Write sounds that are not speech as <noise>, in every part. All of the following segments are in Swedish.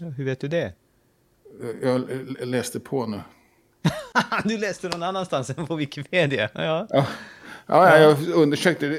Hur vet du det? Jag läste på nu. <laughs> du läste någon annanstans än på Wikipedia? Ja, ja. ja, ja jag undersökte det.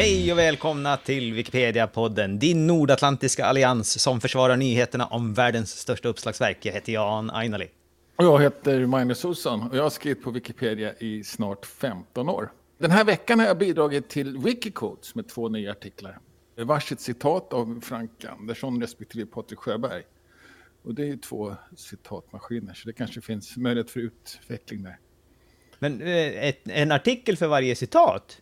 Hej och välkomna till Wikipedia-podden, din nordatlantiska allians som försvarar nyheterna om världens största uppslagsverk. Jag heter Jan Ainali. Och jag heter Magnus Olsson och jag har skrivit på Wikipedia i snart 15 år. Den här veckan har jag bidragit till Wikiquotes med två nya artiklar. Varsitt citat av Frank Andersson respektive Patrik Sjöberg. Och det är ju två citatmaskiner, så det kanske finns möjlighet för utveckling där. Men eh, ett, en artikel för varje citat?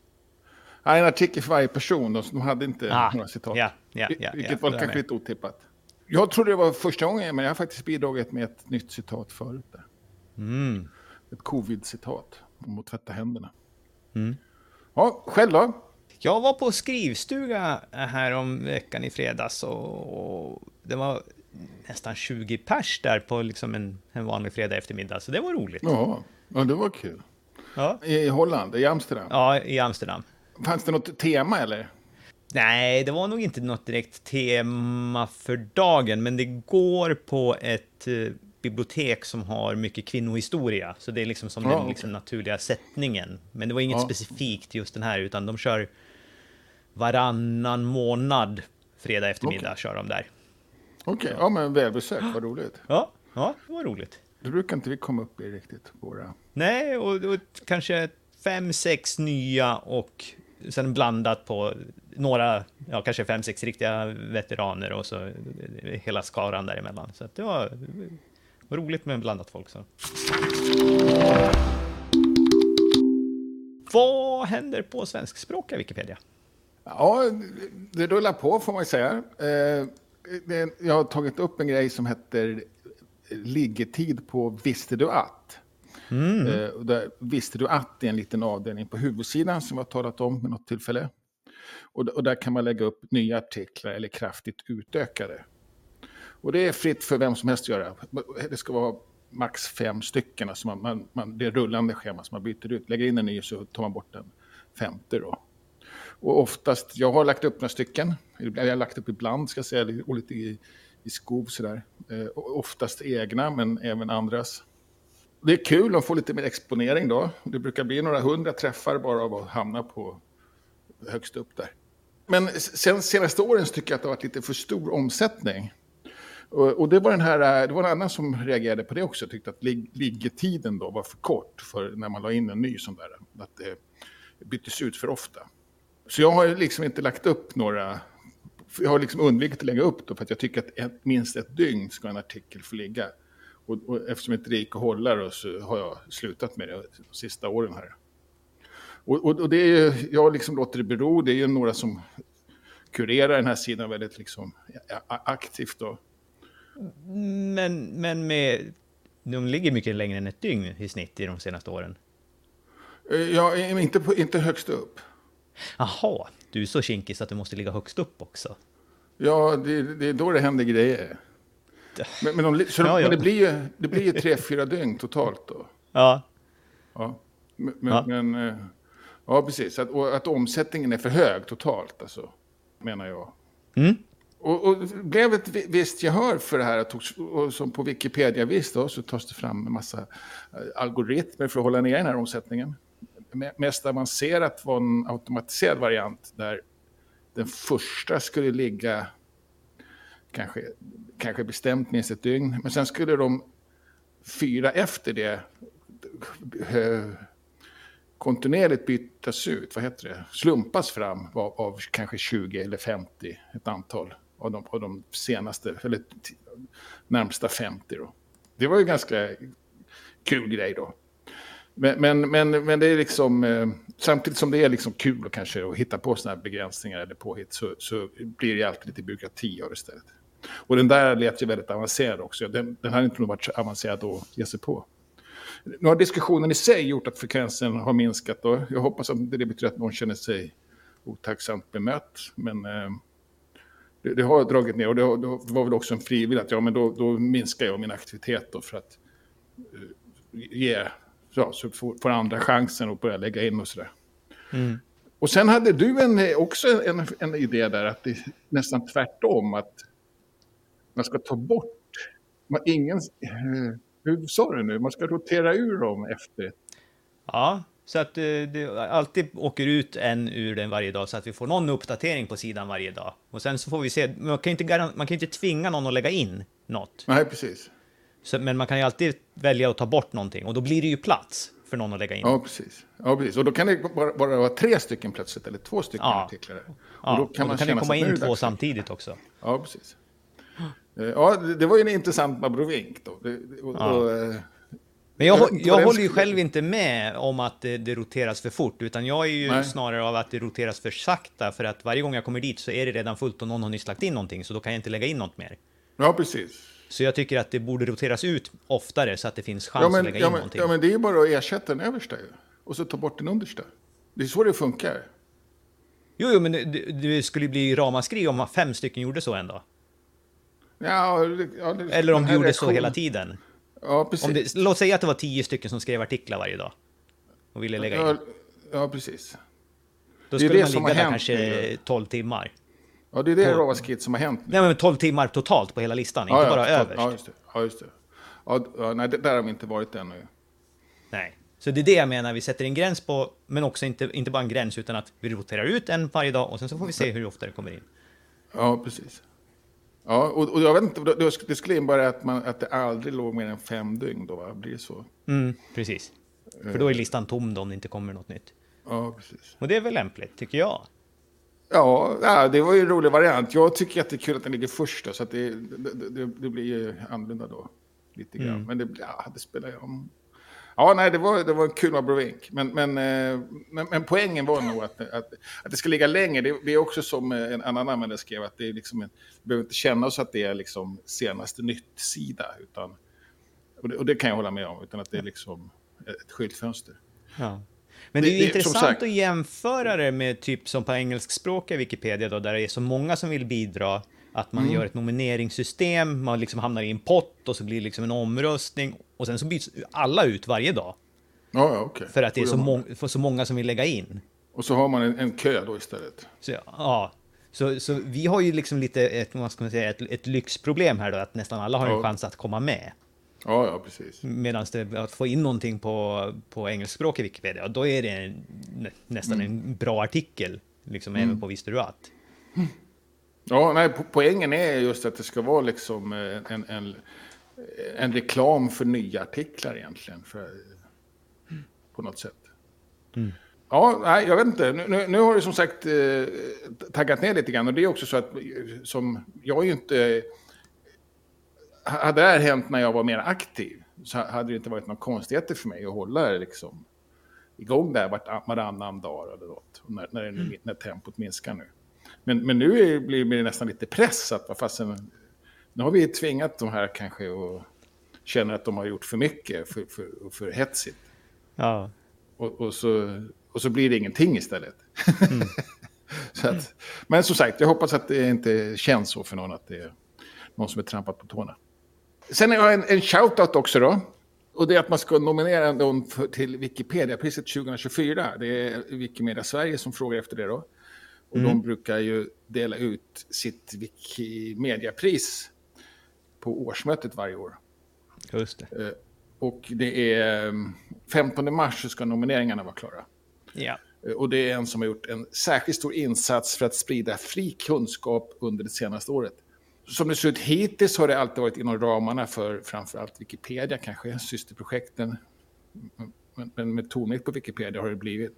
En artikel för varje person, de hade inte ah, några citat. Ja, ja, ja, Vilket var kanske lite otippat. Jag trodde det var första gången, men jag har faktiskt bidragit med ett nytt citat förut. Där. Mm. Ett covid-citat om att tvätta händerna. Mm. Ja, själv då? Jag var på skrivstuga här om veckan i fredags och det var nästan 20 pers där på liksom en, en vanlig fredag eftermiddag, så det var roligt. Ja, ja det var kul. Ja. I Holland, i Amsterdam? Ja, i Amsterdam. Fanns det något tema eller? Nej, det var nog inte något direkt tema för dagen, men det går på ett eh, bibliotek som har mycket kvinnohistoria, så det är liksom som ja, den liksom naturliga sättningen. Men det var inget ja. specifikt just den här, utan de kör varannan månad, fredag eftermiddag, okay. kör de där. Okej, okay. ja men välbesökt, vad roligt. Ja, ja, det var roligt. Det brukar inte vi komma upp i riktigt, våra... Nej, och, och kanske fem, sex nya och sen blandat på några, ja kanske fem, sex riktiga veteraner och så hela skaran däremellan. Så det var, roligt med blandat folk. Så. Vad händer på svenskspråkiga Wikipedia? Ja, det rullar på får man säga. Eh, eh, jag har tagit upp en grej som heter liggetid på Visste du att? Mm. Eh, och där visste du att det är en liten avdelning på huvudsidan som vi har talat om vid något tillfälle. Och, och där kan man lägga upp nya artiklar eller kraftigt utökade. Och det är fritt för vem som helst att göra. Det ska vara max fem stycken. Alltså man, man, man, det är rullande schema som man byter ut. Lägger in en ny så tar man bort den femte då. Och oftast, jag har lagt upp några stycken. Jag har lagt upp ibland, ska jag säga, och lite i, i skov sådär. Eh, oftast egna, men även andras. Det är kul att få lite mer exponering då. Det brukar bli några hundra träffar bara av att hamna på högst upp där. Men sen senaste åren så tycker jag att det har varit lite för stor omsättning. Och, och, det var den här, det var en annan som reagerade på det också, tyckte att lig, liggetiden då var för kort för när man la in en ny sån där. Att det byttes ut för ofta. Så jag har liksom inte lagt upp några, jag har liksom undvikit att lägga upp då för att jag tycker att ett, minst ett dygn ska en artikel få ligga. Och, och eftersom inte det gick att hålla då, så har jag slutat med det de sista åren här. Och, och, och det är, jag liksom låter det bero, det är ju några som kurerar den här sidan väldigt liksom aktivt. Då. Men, men med, de ligger mycket längre än ett dygn i snitt i de senaste åren. Eh, ja, inte, på, inte högst upp. Jaha, du är så kinkig så att du måste ligga högst upp också. Ja, det, det är då det händer grejer. Men, men, de, så ja, ja. men det blir ju, det blir ju tre, fyra dygn totalt då. Ja. Ja, men, ja. men eh, ja, precis. Att, och att omsättningen är för hög totalt, alltså, menar jag. Mm. Och, och blev ett visst gehör för det här, och som på Wikipedia visst då, så tas det fram en massa eh, algoritmer för att hålla ner den här omsättningen. Mest avancerat var en automatiserad variant där den första skulle ligga kanske, kanske bestämt minst ett dygn. Men sen skulle de fyra efter det eh, kontinuerligt bytas ut, vad heter det, slumpas fram av, av, kanske 20 eller 50, ett antal av de, av de senaste, eller närmsta 50 då. Det var ju ganska kul grej då. Men, men, men, men det är liksom, eh, samtidigt som det är liksom kul kanske att hitta på sådana här begränsningar eller påhitt så, så blir det alltid lite byråkrati av det istället. Och den där lät ju väldigt avancerad också. Den, den hade inte varit så avancerad att ge sig på. Nu har diskussionen i sig gjort att frekvensen har minskat och jag hoppas att det betyder att någon känner sig otacksamt bemött. Men eh, det, det, har dragit ner och det, det, var väl också en frivillig att ja, men då, då minskar jag min aktivitet då för att uh, ge, ja, så får, får andra chansen att börja lägga in och sådär. Mm. Och sen hade du en, också en, en idé där att det är nästan tvärtom att man ska ta bort, man, ingen, hur sa du nu, man ska rotera ur dem efter. Ja, så att det, eh, det alltid åker ut en ur den varje dag så att vi får någon uppdatering på sidan varje dag. Och sen så får vi se, man kan ju inte, man kan inte tvinga någon att lägga in något. Nej, precis. Så, men man kan ju alltid välja att ta bort någonting och då blir det ju plats för någon att lägga in. Ja, precis. Ja, precis. Och då kan det bara, bara vara tre stycken plötsligt, eller två stycken ja. artiklar. Och ja, då kan, och då kan det komma in två samtidigt också. Ja, precis. Eh, ja, det var ju en intressant abrovink då. Och, ja. och, eh, men jag, jag, jag håller ju själv inte med om att det, det roteras för fort, utan jag är ju Nej. snarare av att det roteras för sakta, för att varje gång jag kommer dit så är det redan fullt och någon har nyss lagt in någonting, så då kan jag inte lägga in något mer. Ja, precis. Så jag tycker att det borde roteras ut oftare så att det finns chans ja, men, att lägga ja, in men, någonting. Ja, men det är ju bara att ersätta den översta ju. Och så ta bort den understa. Det är så det funkar. Jo, jo men det, det skulle bli ramaskri om fem stycken gjorde så ändå. Ja, ja, det, Eller om du gjorde reaktion... så hela tiden. Ja, precis. Det, låt säga att det var tio stycken som skrev artiklar varje dag och ville lägga in. Ja, ja precis. Då skulle man ligga där kanske 12 timmar. Ja, det är det ramaskriet som har hänt. Nej, men 12 timmar totalt på hela listan, ja, inte bara överst. Ja, just det. Ja, just det. Ja, nej, där har vi inte varit ännu. Nej, så det är det jag menar, vi sätter en gräns på, men också inte, inte bara en gräns, utan att vi roterar ut en varje dag och sen så får vi se hur ofta det kommer in. Ja, precis. Ja, och, och jag vet inte, det skulle innebära att, man, att det aldrig låg mer än fem dygn då, va? Blir det så? Mm, precis. För då är listan tom då om det inte kommer något nytt. Ja, precis. Och det är väl lämpligt, tycker jag. Ja, det var ju en rolig variant. Jag tycker att det är kul att den ligger först då, så att det, det, det, det blir ju annorlunda då. Lite grann. Mm. Men det, ja, det spelar ju om. Ja, nej, det var, det var en kul abrovink. Men, men, eh, men, men, poängen var nog att, att, att det ska ligga längre. Det, det är också som en annan användare skrev, att det är liksom en, vi behöver inte känna oss att det är liksom senaste nytt-sida. Utan, och det, och det kan jag hålla med om, utan att det är liksom ett skyltfönster. Ja. Men det är ju det, intressant sagt, att jämföra det med typ som på engelskspråkiga Wikipedia då, där det är så många som vill bidra, att man mm. gör ett nomineringssystem, man liksom hamnar i en pott och så blir det liksom en omröstning och sen så byts alla ut varje dag. Ja, ja, okay. För att det är så, må så många som vill lägga in. Och så har man en, en kö då istället. Så, ja, så, så vi har ju liksom lite ett, vad ska man säga, ett, ett lyxproblem här då, att nästan alla har en chans att komma med. Ja, ja, precis. Medan att få in någonting på, på i Wikipedia, då är det en, nästan mm. en bra artikel, liksom mm. även på Visste du att? Ja, nej, poängen är just att det ska vara liksom eh, en, en, en reklam för nya artiklar egentligen, för, på något sätt. Mm. Ja, nej, jag vet inte. Nu, nu har du som sagt eh, taggat ner lite grann och det är också så att som jag är ju inte hade det här hänt när jag var mer aktiv så hade det inte varit några konstigheter för mig att hålla det liksom igång där vart, varannan dag eller något. När, när, mm. när tempot minskar nu. Men, men nu är, blir det nästan lite press att vad fasen, nu har vi tvingat de här kanske och känner att de har gjort för mycket, för, för, för hetsigt. Ja. Och, och, så, och så blir det ingenting istället. Mm. <laughs> så att, men som sagt, jag hoppas att det inte känns så för någon att det är någon som är trampat på tårna. Sen har jag en, en shout-out också då. Och det är att man ska nominera någon för, till Wikipedia-priset 2024. Det är Wikimedia Sverige som frågar efter det då. Och mm. de brukar ju dela ut sitt Wikimedia-pris på årsmötet varje år. Just det. Eh, och det är 15 mars så ska nomineringarna vara klara. Ja. Eh, och det är en som har gjort en särskilt stor insats för att sprida fri kunskap under det senaste året som det ser ut hittills har det alltid varit inom ramarna för framförallt Wikipedia, kanske systerprojekten. Men med tonvikt på Wikipedia har det blivit.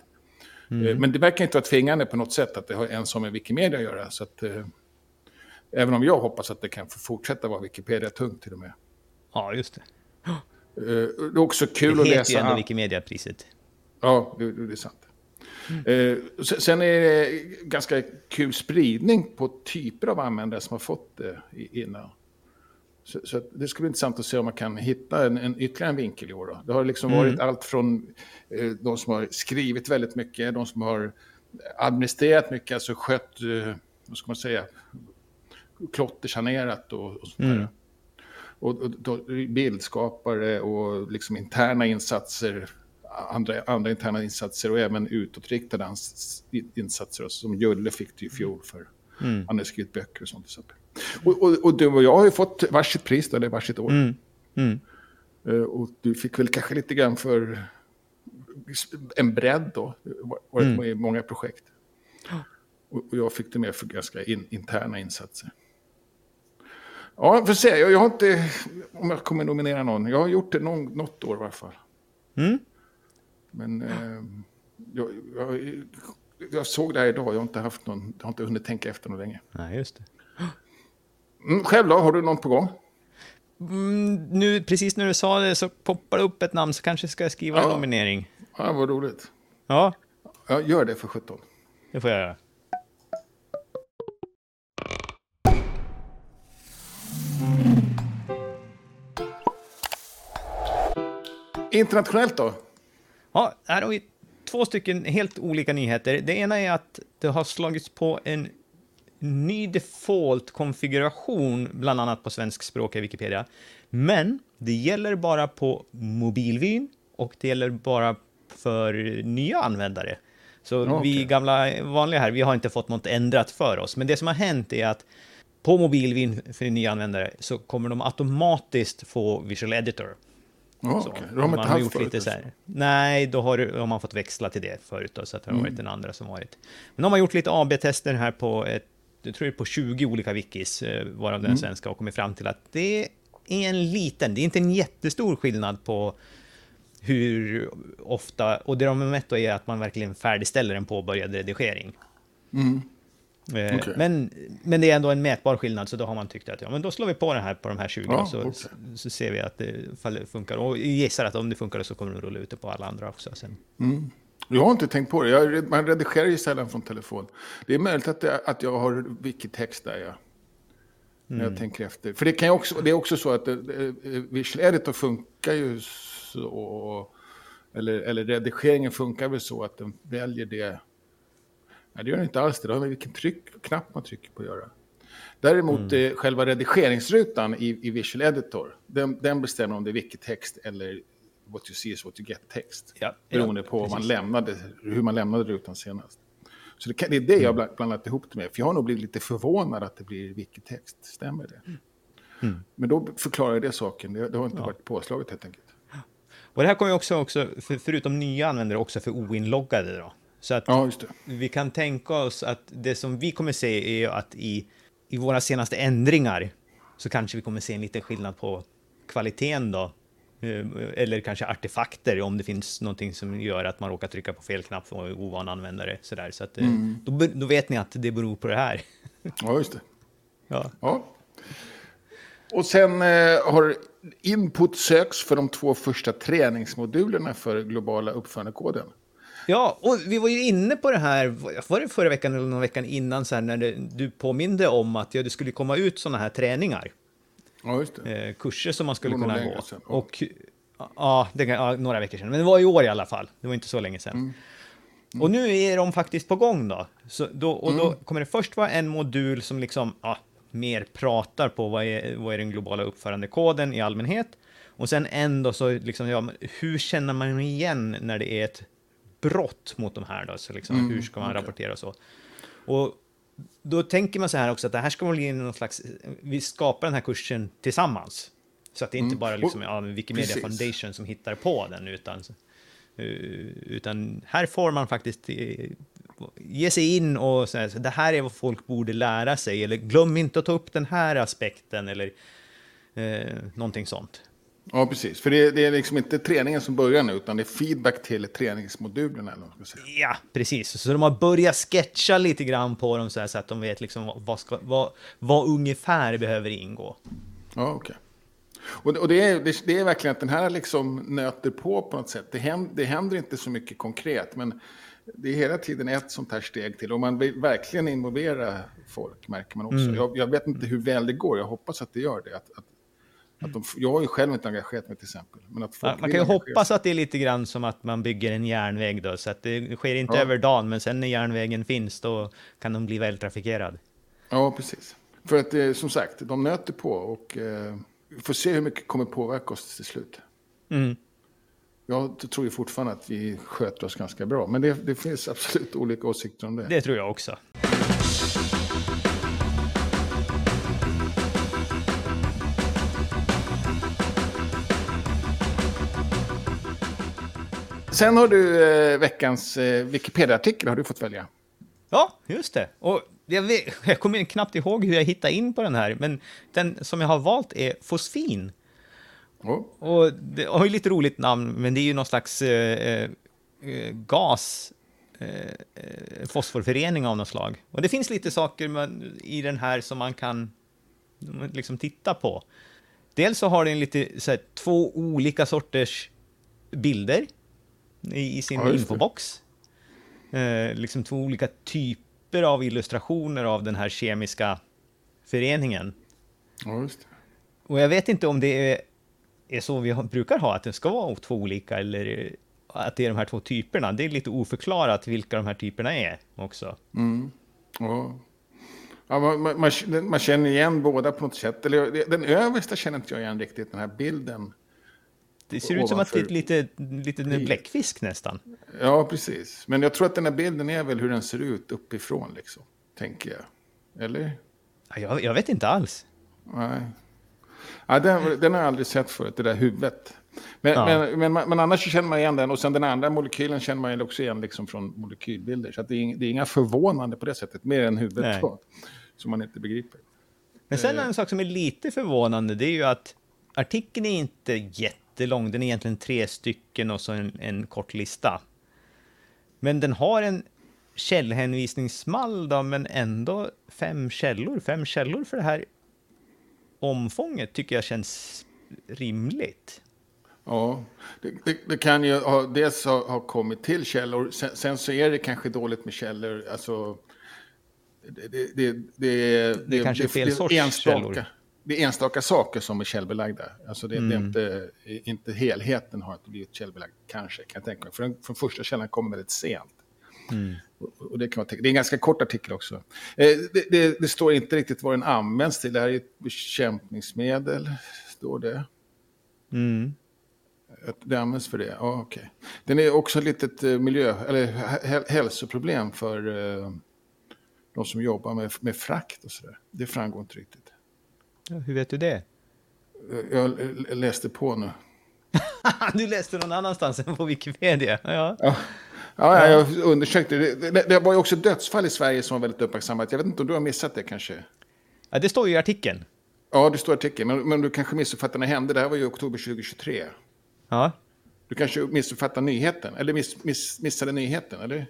Mm. Eh, men det verkar inte vara tvingande på något sätt att det har ens med Wikimedia att göra. Så att, även om jag hoppas att det kan få fortsätta vara Wikipedia-tungt till och med. Ja, just det. Eh, det är också kul att läsa... Det heter ju ändå Wikimedia-priset. Ja, det, det är sant. Eh, sen är det ganska kul spridning på typer av användare som har fått det innan. Så, så det skulle bli intressant att se om man kan hitta en, en ytterligare en vinkel i år. Då. Det har liksom mm. varit allt från eh, de som har skrivit väldigt mycket, de som har administrerat mycket, alltså skött, eh, vad ska man säga, klottersanerat och, och sånt mm. Och, och då, bildskapare och liksom interna insatser, andra, andra interna insatser och även utåtriktade insatser. Som Julle fick det i fjol för. Mm. Han har skrivit böcker och sånt. Och, och, och, du och jag har ju fått varsitt pris, eller varsitt år. Mm. Mm. Uh, och du fick väl kanske lite grann för en bredd då. Varit mm. med i många projekt. Och, och jag fick det mer för ganska in, interna insatser. Ja, får se. Jag, jag, har inte, om jag kommer nominera någon. Jag har gjort det någon, något år i alla fall. Mm. Men eh, jag, jag, jag, såg det här idag. Jag har inte haft någon, jag har inte hunnit tänka efter något länge. Nej, just det. Mm, själv då? Har du någon på gång? Mm, nu, precis när du sa det så poppar det upp ett namn så kanske ska jag skriva ja. en nominering. Ja, vad roligt. Ja. ja gör det för 17. Det får jag göra. Internationellt då? Ja, här har vi två stycken helt olika nyheter. Det ena är att det har slagits på en ny default-konfiguration, bland annat på svensk språk i Wikipedia. Men det gäller bara på mobilvyn och det gäller bara för nya användare. Så okay. vi gamla vanliga här, vi har inte fått något ändrat för oss. Men det som har hänt är att på mobilvin för nya användare så kommer de automatiskt få Visual Editor. Oh, så, okay. Då har man, haft lite så här, Nej, då har, har, man fått växla till det förut, då, så att det har mm. varit den andra som varit. Men de har gjort lite AB-tester här på, ett, jag tror det är på 20 olika wikis, eh, varav den mm. svenska, och kommit fram till att det är en liten, det är inte en jättestor skillnad på hur ofta, och det de har mätt är att man verkligen färdigställer en påbörjad redigering. Mm. Eh, okay. Men, men det är ändå en mätbar skillnad, så då har man tyckt att ja, men då slår vi på det här på de här 20, ja, så, okay. så ser vi att det funkar. Och gissar att om det funkar så kommer det rulla ut det på alla andra också sen. Mm. Jag har inte tänkt på det. Jag, man redigerar ju sällan från telefon. Det är möjligt att, det, att jag har wikitext där, ja. När jag mm. tänker efter. För det, kan också, det är också så att uh, Visual Editor funkar ju så. Eller, eller redigeringen funkar väl så att den väljer det Nej, det gör den inte alls det. Har med vilken tryck, knapp man trycker på att göra. Däremot mm. eh, själva redigeringsrutan i, i Visual Editor, den, den bestämmer om det är wikitext eller what you see is what you get text. Ja, beroende ja, på man lämnade, hur man lämnade rutan senast. Så det, kan, det är det jag mm. blandat ihop det med. För jag har nog blivit lite förvånad att det blir wikitext. Stämmer det? Mm. mm. Men då förklarar det saken. Det, det har inte ja. varit påslaget helt enkelt. Och det här kommer också, också för, förutom nya användare, också för oinloggade då. Så att ja, vi kan tänka oss att det som vi kommer se är att i, i våra senaste ändringar så kanske vi kommer se en liten skillnad på kvaliteten då. Eh, eller kanske artefakter om det finns någonting som gör att man råkar trycka på fel knapp för ovan användare. Sådär. Så att, eh, mm. då, då, vet ni att det beror på det här. <laughs> Ja, just det. Ja. ja. Och sen eh, har input söks för de två första träningsmodulerna för globala uppförandekoden. Ja, och vi var ju inne på det här, var det förra veckan eller någon veckan innan, så här, när det, du påminde om att ja, det skulle komma ut sådana här träningar. Ja, just. Eh, kurser som man skulle kunna gå. Sedan. Och, ja, det, ja, några veckor sedan, men det var i år i alla fall. Det var inte så länge sedan. Mm. Mm. Och nu är de faktiskt på gång då. Så då och då mm. kommer det först vara en modul som liksom, ja, mer pratar på vad är, vad är den globala uppförandekoden i allmänhet. Och sen ändå så liksom, ja, hur känner man igen när det är ett brott mot de här då, så liksom, mm, hur ska man okay. rapportera och så. Och då tänker man så här också att det här ska bli någon slags, vi skapar den här kursen tillsammans. Så att det inte mm. bara liksom, ja, Wikimedia Precis. Foundation som hittar på den, utan, eh, utan här får man faktiskt eh, ge sig in och säga att det här är vad folk borde lära sig, eller glöm inte att ta upp den här aspekten, eller eh, någonting sånt. Ja, precis. För det, det, är liksom inte träningen som börjar nu, utan det är feedback till träningsmodulerna. Eller vad säga. Ja, precis. Så de har börjat sketcha lite grann på dem så, här, så att de vet liksom vad, ska, vad, vad ungefär behöver ingå. Ja, okej. Okay. Och, och det, är, det, det, är verkligen att den här liksom nöter på på något sätt. Det händer, det händer inte så mycket konkret, men det är hela tiden ett sånt här steg till. Och man vill verkligen involvera folk, märker man också. Mm. Jag, jag, vet inte hur väl det går, jag hoppas att det gör det. Att, att Att de, jag har ju själv inte engagerat mig till exempel. Men att ja, man kan ju hoppas att det är lite grann som att man bygger en järnväg då, så att det sker inte ja. över dagen, men sen när järnvägen finns då kan de bli vältrafikerad. Ja, precis. För att eh, som sagt, de nöter på och eh, vi får se hur mycket kommer påverka oss till slut. Mm. Jag tror ju fortfarande att vi sköter oss ganska bra, men det, det finns absolut olika åsikter om det. Det tror jag också. Sen har du eh, veckans eh, Wikipedia-artikel har du fått välja. Ja, just det. Och jag, vet, jag kommer knappt ihåg hur jag hittade in på den här, men den som jag har valt är fosfin. Oh. Och det har ju lite roligt namn, men det är ju någon slags eh, eh, gas, eh, eh, fosforförening av något slag. Och det finns lite saker man, i den här som man kan liksom titta på. Dels så har den lite så här, två olika sorters bilder i, i sin ja, infobox. Eh, liksom två olika typer av illustrationer av den här kemiska föreningen. Ja, just det. Och jag vet inte om det är, är så vi brukar ha, att det ska vara två olika, eller att det är de här två typerna. Det är lite oförklarat vilka de här typerna är också. Mm. Ja. Ja, man, man, man, känner igen båda på något sätt. Eller, den översta känner inte jag igen riktigt, den här bilden. Det ser ut som att det är lite, lite en bläckfisk nästan. Ja, precis. Men jag tror att den här bilden är väl hur den ser ut uppifrån, liksom. Tänker jag. Eller? Jag, jag vet inte alls. Nej. Ja, den, den har jag aldrig sett förut, det där huvudet. Men, ja. men, men, men, annars känner man igen den. Och sen den andra molekylen känner man också igen liksom från molekylbilder. Så det är, det, är, inga förvånande på det sättet, mer än huvudet då, som man inte begriper. Men sen en sak som är lite förvånande, det är ju att artikeln är inte jätte jättelång. Den är egentligen tre stycken och så en, en kort lista. Men den har en källhänvisningsmall då, men ändå fem källor. Fem källor för det här omfånget tycker jag känns rimligt. Ja, det, det, det kan ju ha, dels ha, ha kommit till källor. Sen, sen, så är det kanske dåligt med källor. Alltså, det, det, det, det, det är kanske är fel sorts källor det är enstaka saker som är källbelagda. Alltså det, mm. det är mm. inte, inte helheten har inte blivit källbelagd, kanske, kan jag tänka mig. För den från första källan kommer väldigt sent. Mm. Och, och det, kan vara, det är en ganska kort artikel också. Eh, det, det, det, står inte riktigt vad den används till. Det här är ett bekämpningsmedel, står det. Mm. Det används för det? Ja, okej. Okay. Den är också ett litet eh, miljö, eller hälsoproblem för uh, de som jobbar med, med frakt och sådär. Det framgår inte riktigt. Hur vet du det? Jag läste på nu. <laughs> du läste någon annanstans än på Wikipedia? Ja. ja. Ja, jag undersökte. Det, det, det var ju också dödsfall i Sverige som var väldigt uppmärksammat. Jag vet inte om du har missat det kanske? Ja, det står ju i artikeln. Ja, det står i artikeln. Men, men du kanske missuppfattade när det hände. Det här var ju oktober 2023. Ja. Du kanske missuppfattade nyheten? Eller miss, miss, missade nyheten, eller?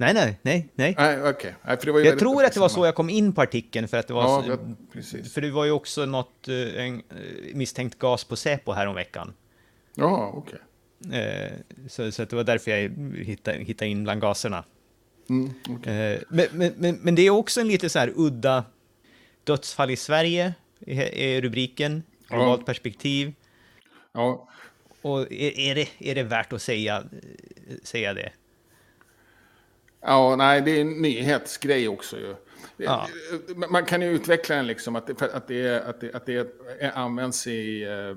Nej, nej, nej. nej. nej okay. nej jag tror att det var så jag kom in på artikeln, för att det var, ja, så, precis. för det var ju också något, eh, en, eh, misstänkt gas på Säpo här om veckan. Ja, okej. Okay. Eh, så, så det var därför jag hittade, hittade in bland gaserna. Mm, okay. men, men, men, det är också en lite så här udda dödsfall i Sverige, är rubriken, globalt ja. perspektiv. Ja. Och är, är, det, är det värt att säga, säga det? Ja, nej, det är en nyhetsgrej också ju. Ja. Man kan ju utveckla den liksom, att det, att det, att det, att det används i... Eh,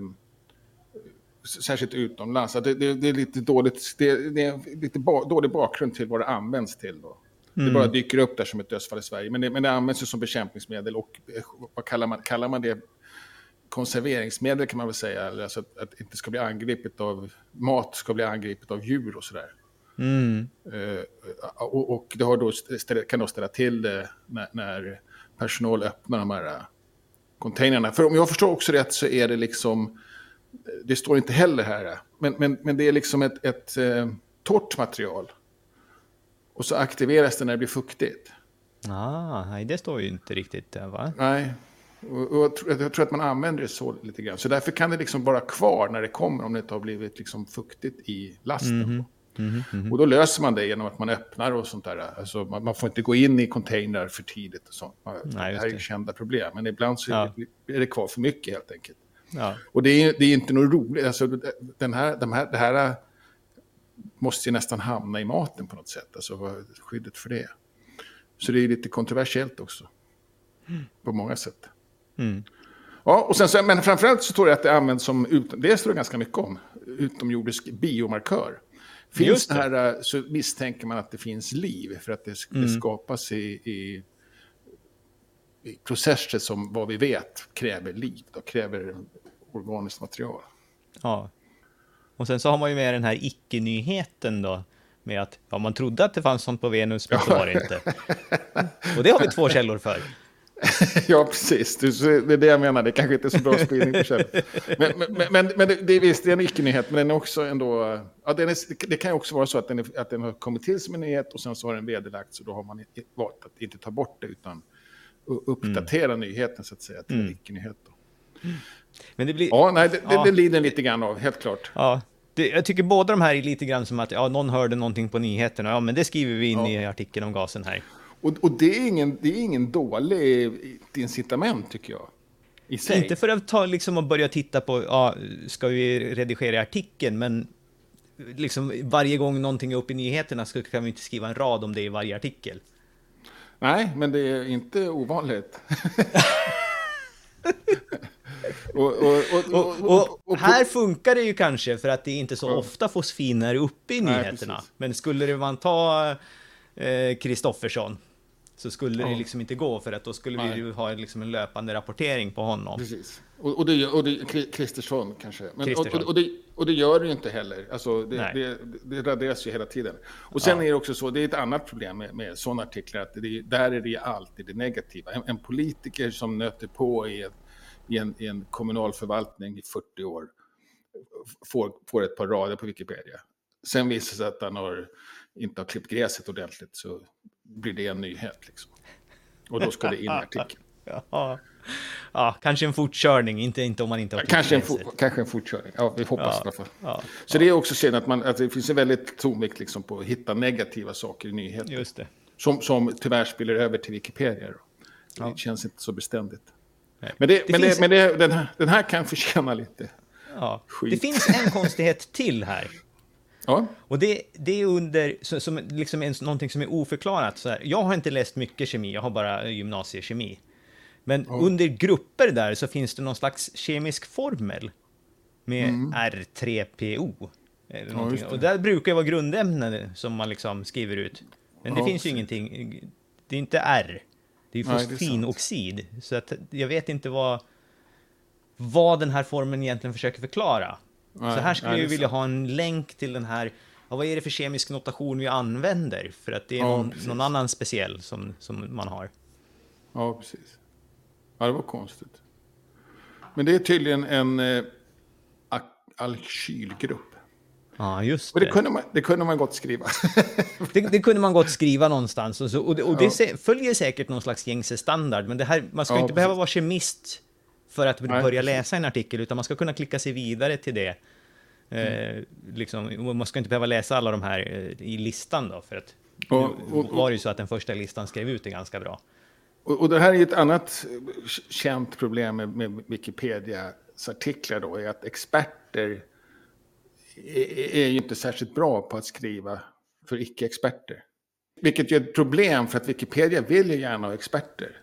särskilt utomlands. Det, det, det, är lite dåligt, det, det är lite ba, dålig bakgrund till vad det används till. Då. Mm. Det bara dyker upp där som ett dödsfall i Sverige. Men det, men det används ju som bekämpningsmedel och eh, vad kallar man, kallar man det? Konserveringsmedel kan man väl säga. Alltså att, att inte ska bli angripet av mat, ska bli angripet av djur och sådär. Mm. Uh, och, och, det då kan då ställa till det när, när personal öppnar de här uh, containrarna. För om jag förstår också rätt så är det liksom, det står inte heller här, men, men, men det är liksom ett, ett torrt material. Och så aktiveras det när det blir fuktigt. Ah, nej, det står ju inte riktigt där va? Nej, och, och jag, tror, jag, tror, att man använder det så lite grann. Så därför kan det liksom vara kvar när det kommer om det inte har blivit liksom fuktigt i lasten. Mm -hmm. Mm, mm. Och då löser man det genom att man öppnar och sånt där. Alltså man, man får inte gå in i container för tidigt och sånt. Man, Nej, det här är ju kända problem. Men ibland så ja. är det kvar för mycket helt enkelt. Ja. Och det är, det är inte något roligt. Alltså, den här, de här, det här måste ju nästan hamna i maten på något sätt. Alltså skyddet för det. Så det är lite kontroversiellt också. Mm. På många sätt. Mm. Ja, och sen så, men framförallt så står det att det används som, ut, det står det ganska mycket om, utomjordisk biomarkör. Finns det. det här så misstänker man att det finns liv för att det, mm. det skapas i, i, i, processer som vad vi vet kräver liv, då kräver organiskt material. Ja, och sen så har man ju med den här icke-nyheten då, med att ja, man trodde att det fanns sånt på Venus, men så var det inte. Och det har vi två källor för. <laughs> ja, precis. Det är det jag menar. Det kanske inte är så bra spridning på källor. <laughs> Men, men, men, men, det, är visst, det är en icke-nyhet, men den är också ändå... Ja, den är, det kan ju också vara så att den, är, att den har kommit till som en nyhet och sen så har den vederlagts och då har man valt att inte ta bort det utan uppdatera mm. nyheten så att säga till mm. en icke-nyhet. Men det blir... Ja, nej, det, ja. det, det lider lite grann av, helt klart. Ja, det, jag tycker båda de här är lite grann som att ja, någon hörde någonting på nyheterna. Ja, men det skriver vi in ja. i artikeln om gasen här. Och, och det, är ingen, det är ingen dålig incitament, tycker jag. Inte för att ta liksom och börja titta på, ja, ska vi redigera artikeln, men liksom varje gång någonting är uppe i nyheterna så kan vi inte skriva en rad om det i varje artikel. Nej, men det är inte ovanligt. <laughs> och, och, och, här funkar det ju kanske för att det inte så ofta fosfiner uppe i nyheterna. Nej, Men skulle man ta Kristoffersson, eh, så skulle det liksom inte gå för att då skulle Nej. vi ju ha liksom en löpande rapportering på honom. Precis. Och, och, det, och det, Kristersson kanske. Men, och, och, det, och det gör det ju inte heller. Alltså, det, det, det raderas ju hela tiden. Och sen ja. är det också så, det är ett annat problem med, med sådana artiklar, att det, där är det alltid det negativa. En, en politiker som nöter på i, ett, i, en, i en kommunal förvaltning i 40 år får, får ett par rader på Wikipedia. Sen visar det sig att han har, inte har klippt gräset ordentligt så blir det en nyhet. Liksom. Och då ska det in i artikeln. <laughs> ja. ja, kanske en fortkörning, inte, inte om man inte har kanske en, kanske en fortkörning, ja vi hoppas ja, i alla fall. Ja, så det är också synd att, man, att det finns en väldigt tonvikt liksom på att hitta negativa saker i nyheter. Just det. Som, som tyvärr spiller över till Wikipedia. Det känns inte så beständigt. Nej. Men, det, det men, finns... det, men den, här, den här kan förtjäna lite ja. Det finns en konstighet till här. Ja. Och det, det är under, som, liksom en, någonting som är oförklarat. Så här. Jag har inte läst mycket kemi, jag har bara gymnasiekemi. Men ja. under grupper där så finns det någon slags kemisk formel med mm. R3PO. Eller ja, och där brukar det vara grundämnen som man liksom skriver ut. Men det finns ju ingenting, det är inte R. Det är fosfinoxid. Så att jag vet inte vad, vad den här formeln egentligen försöker förklara. Nej, så här skulle nej, jag vilja ha en länk till den här, ja, vad är det för kemisk notation vi använder? För att det är ja, någon, någon, annan speciell som, som man har. Ja, precis. Ja, det var konstigt. Men det är tydligen en eh, alkylgrupp. Ja, just det. Det kunde man, det kunde man gott skriva. <laughs> det, det, kunde man gott skriva någonstans. Och, så, och det, och det ja. följer säkert någon slags gängse standard. Men det här, man ska ja, inte precis. behöva vara kemist för att Nej, börja läsa en artikel, utan man ska kunna klicka sig vidare till det. Mm. Eh, liksom, man ska inte behöva läsa alla de här eh, i listan då, för att och, och, och, var det ju så att den första listan skrev ut det ganska bra. Och, det här är ett annat känt problem med, med Wikipedias artiklar då, är att experter är, är ju inte särskilt bra på att skriva för icke-experter. Vilket är ett problem för att Wikipedia vill ju gärna ha experter.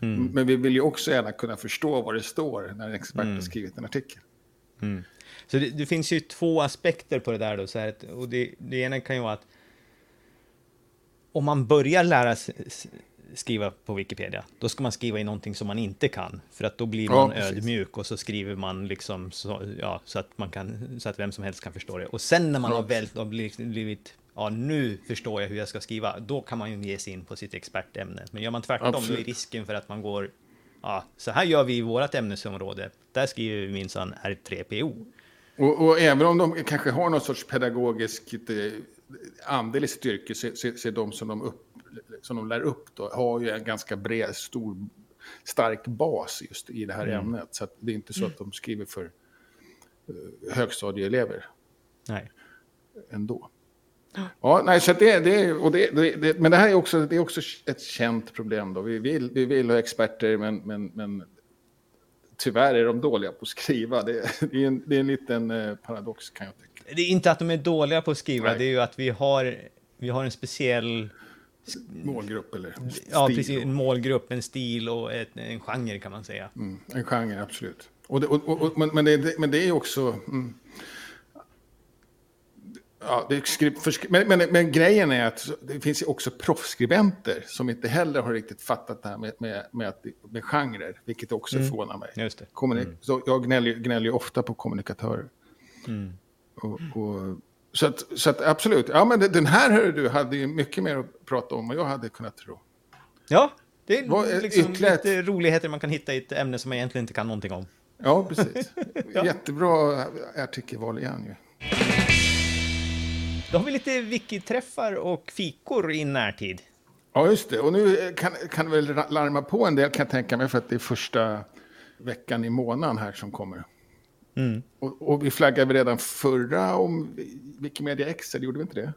Mm. Men vi vill ju också gärna kunna förstå vad det står när en expert mm. har skrivit en artikel. Mm. Så det, det, finns ju två aspekter på det där då. Så här, och det, det ena kan ju vara att om man börjar lära sig skriva på Wikipedia, då ska man skriva i någonting som man inte kan, för att då blir man ja, ödmjuk och så skriver man liksom så, ja, så, att man kan, så att vem som helst kan förstå det. Och sen när man ja. har väl har blivit, ja nu förstår jag hur jag ska skriva, då kan man ju ge sig in på sitt expertämne. Men gör man tvärtom, Absolut. då är risken för att man går, ja, så här gör vi i vårt ämnesområde, där skriver vi minsann R3PO. Och, och, även om de kanske har någon sorts pedagogisk eh, andel i sitt yrke, så är de som de, upp, som de lär upp då, har ju en ganska bred, stor, stark bas just i det här mm. ämnet. Så det är inte så att de skriver för uh, högstadieelever. Nej. Ändå. Ja, nej, så det, det, och det, det, men det här är också, det är också ett känt problem. Då. Vi, vill, vi vill ha experter, men, men, men tyvärr är de dåliga på att skriva. Det, det, är, en, det är en liten eh, paradox kan jag tycka. Det är inte att de är dåliga på att skriva, Nej. det är ju att vi har, vi har en speciell... Målgrupp eller stil. Ja, precis. En målgrupp, en stil och ett, en genre kan man säga. Mm, en genre, absolut. Och det, och, och, men, men, det, men det är också... Mm, Ja, det är men, men, men, grejen är att det finns också proffsskribenter som inte heller har riktigt fattat det här med, med, med, att, med genrer, vilket också mm. förvånar mig. Just det. Kommunik mm. så jag gnäller, gnäller ofta på kommunikatörer. Mm. Och, och, så, att, så att absolut, ja men den här hör du hade ju mycket mer att prata om än jag hade kunnat tro. Ja, det är liksom lite roligheter man kan hitta i ett ämne som man egentligen inte kan någonting om. Ja, precis. <laughs> ja. Jättebra artikelval igen ju. Då har vi lite wiki-träffar och fikor i närtid. Ja, just det. Och nu kan, kan väl larma på en del kan jag tänka mig för att det är första veckan i månaden här som kommer. Mm. Och, och, vi flaggade redan förra om Wikimedia eller gjorde vi inte det?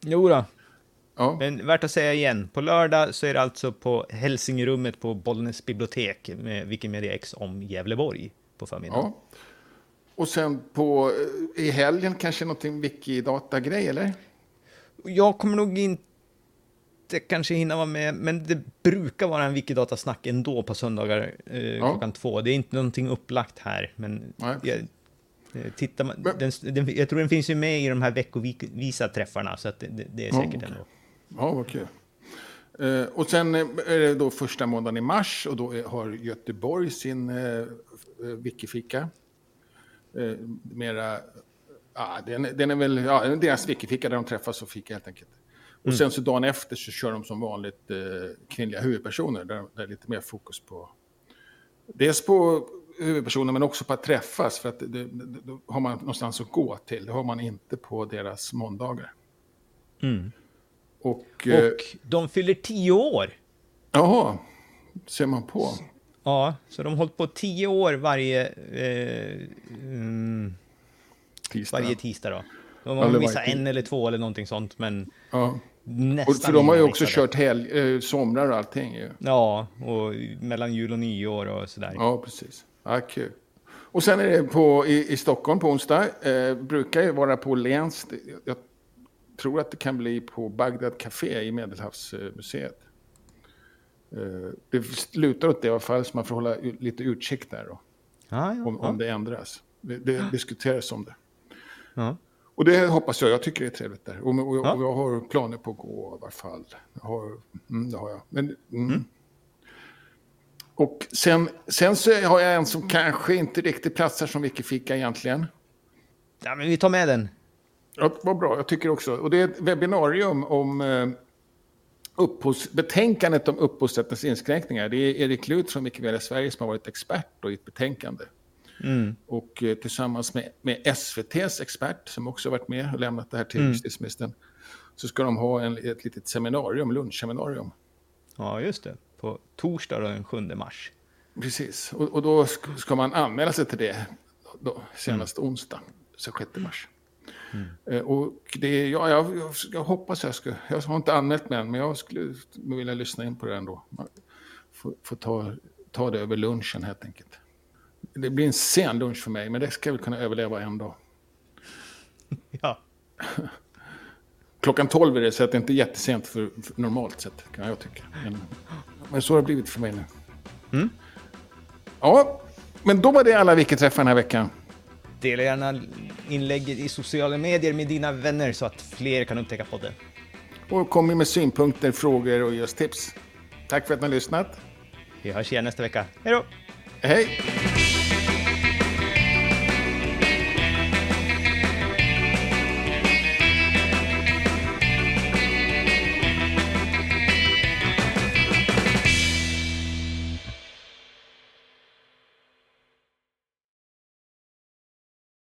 Jo då. Ja. Men värt att säga igen, på lördag så är det alltså på Hälsingerummet på Bollnäs bibliotek med Wikimedia X om Gävleborg på förmiddagen. Ja. Och sen på, eh, i helgen kanske någonting Wikidata-grej, eller? Jag kommer nog inte kanske hinna vara med, men det brukar vara en Wikidata-snack ändå på söndagar eh, ja. klockan två. Det är inte någonting upplagt här, men jag, eh, tittar man, men, den, den, jag tror den finns ju med i de här veckovisa träffarna, så att det, det är säkert ja, okay. ändå. Ja, okej. Okay. Eh, och sen är det då första måndagen i mars och då har Göteborg sin eh, Wikifika eh, mera... Ja, den, den är väl ja, deras wikifika där de träffas och fika helt enkelt. Och mm. sen så dagen efter så kör de som vanligt eh, kvinnliga huvudpersoner. Där, där det är lite mer fokus på... Dels på huvudpersoner men också på att träffas. För att det, det, då har man någonstans att gå till. Det har man inte på deras måndagar. Mm. Och, eh, och de fyller tio år. Jaha, ser man på. Ja, så de har hållit på tio år varje... Eh, mm, tisdag. Varje tisdag då. De har missat en eller två eller någonting sånt, men... Ja. Nästan och för de har ju också kört helg, eh, somrar och allting ju. Ja, och mellan jul och nyår och sådär. Ja, precis. Ja, kul. Och sen är det på, i, i Stockholm på onsdag. Eh, brukar ju vara på Lens. Jag tror att det kan bli på Bagdad Café i Medelhavsmuseet. Eh, det lutar åt det i alla fall, så man får hålla lite utkik där då. Ja, ja, om, om det ändras. Det, det diskuteras om det. Och det hoppas jag, jag tycker det är trevligt där. Och, och, och jag har planer på att gå i alla fall. Jag har, mm, det har jag. Men, mm. Mm. Och sen, sen så har jag en som kanske inte riktigt platsar som Wikifika egentligen. Ja, men vi tar med den. Ja, vad bra, jag tycker också. Och det är ett webbinarium om eh, upphovs, betänkandet om upphovsrättens inskränkningar. Det är Erik Lut från Wikimedia Sverige som har varit expert i ett betänkande. Mm. Och eh, tillsammans med, med SVTs expert som också varit med och lämnat det här till mm. justitieministern så ska de ha en, ett litet seminarium, lunchseminarium. Ja, just det. På torsdag den 7 mars. Precis, och, och då ska man anmäla sig till det då, senast mm. onsdag, så 6 mars. Mm. Och det, ja, jag, jag, jag, hoppas jag ska, jag har inte anmält mig än, men jag skulle vilja lyssna in på det ändå. Få, få ta, ta det över lunchen helt enkelt. Det blir en sen lunch för mig, men det ska väl kunna överleva en dag. <laughs> Ja. <laughs> Klockan tolv är det, så att det inte är jättesent för, för normalt sett, kan jag tycka. Men, men så har det blivit för mig nu. Mm. Ja, men då var det alla vilka träffar den här veckan. Dela gärna inlägget i sociala medier med dina vänner så att fler kan upptäcka podden. Och kom med synpunkter, frågor och just tips. Tack för att ni har lyssnat. Vi hörs igen nästa vecka. Hej då! Hej!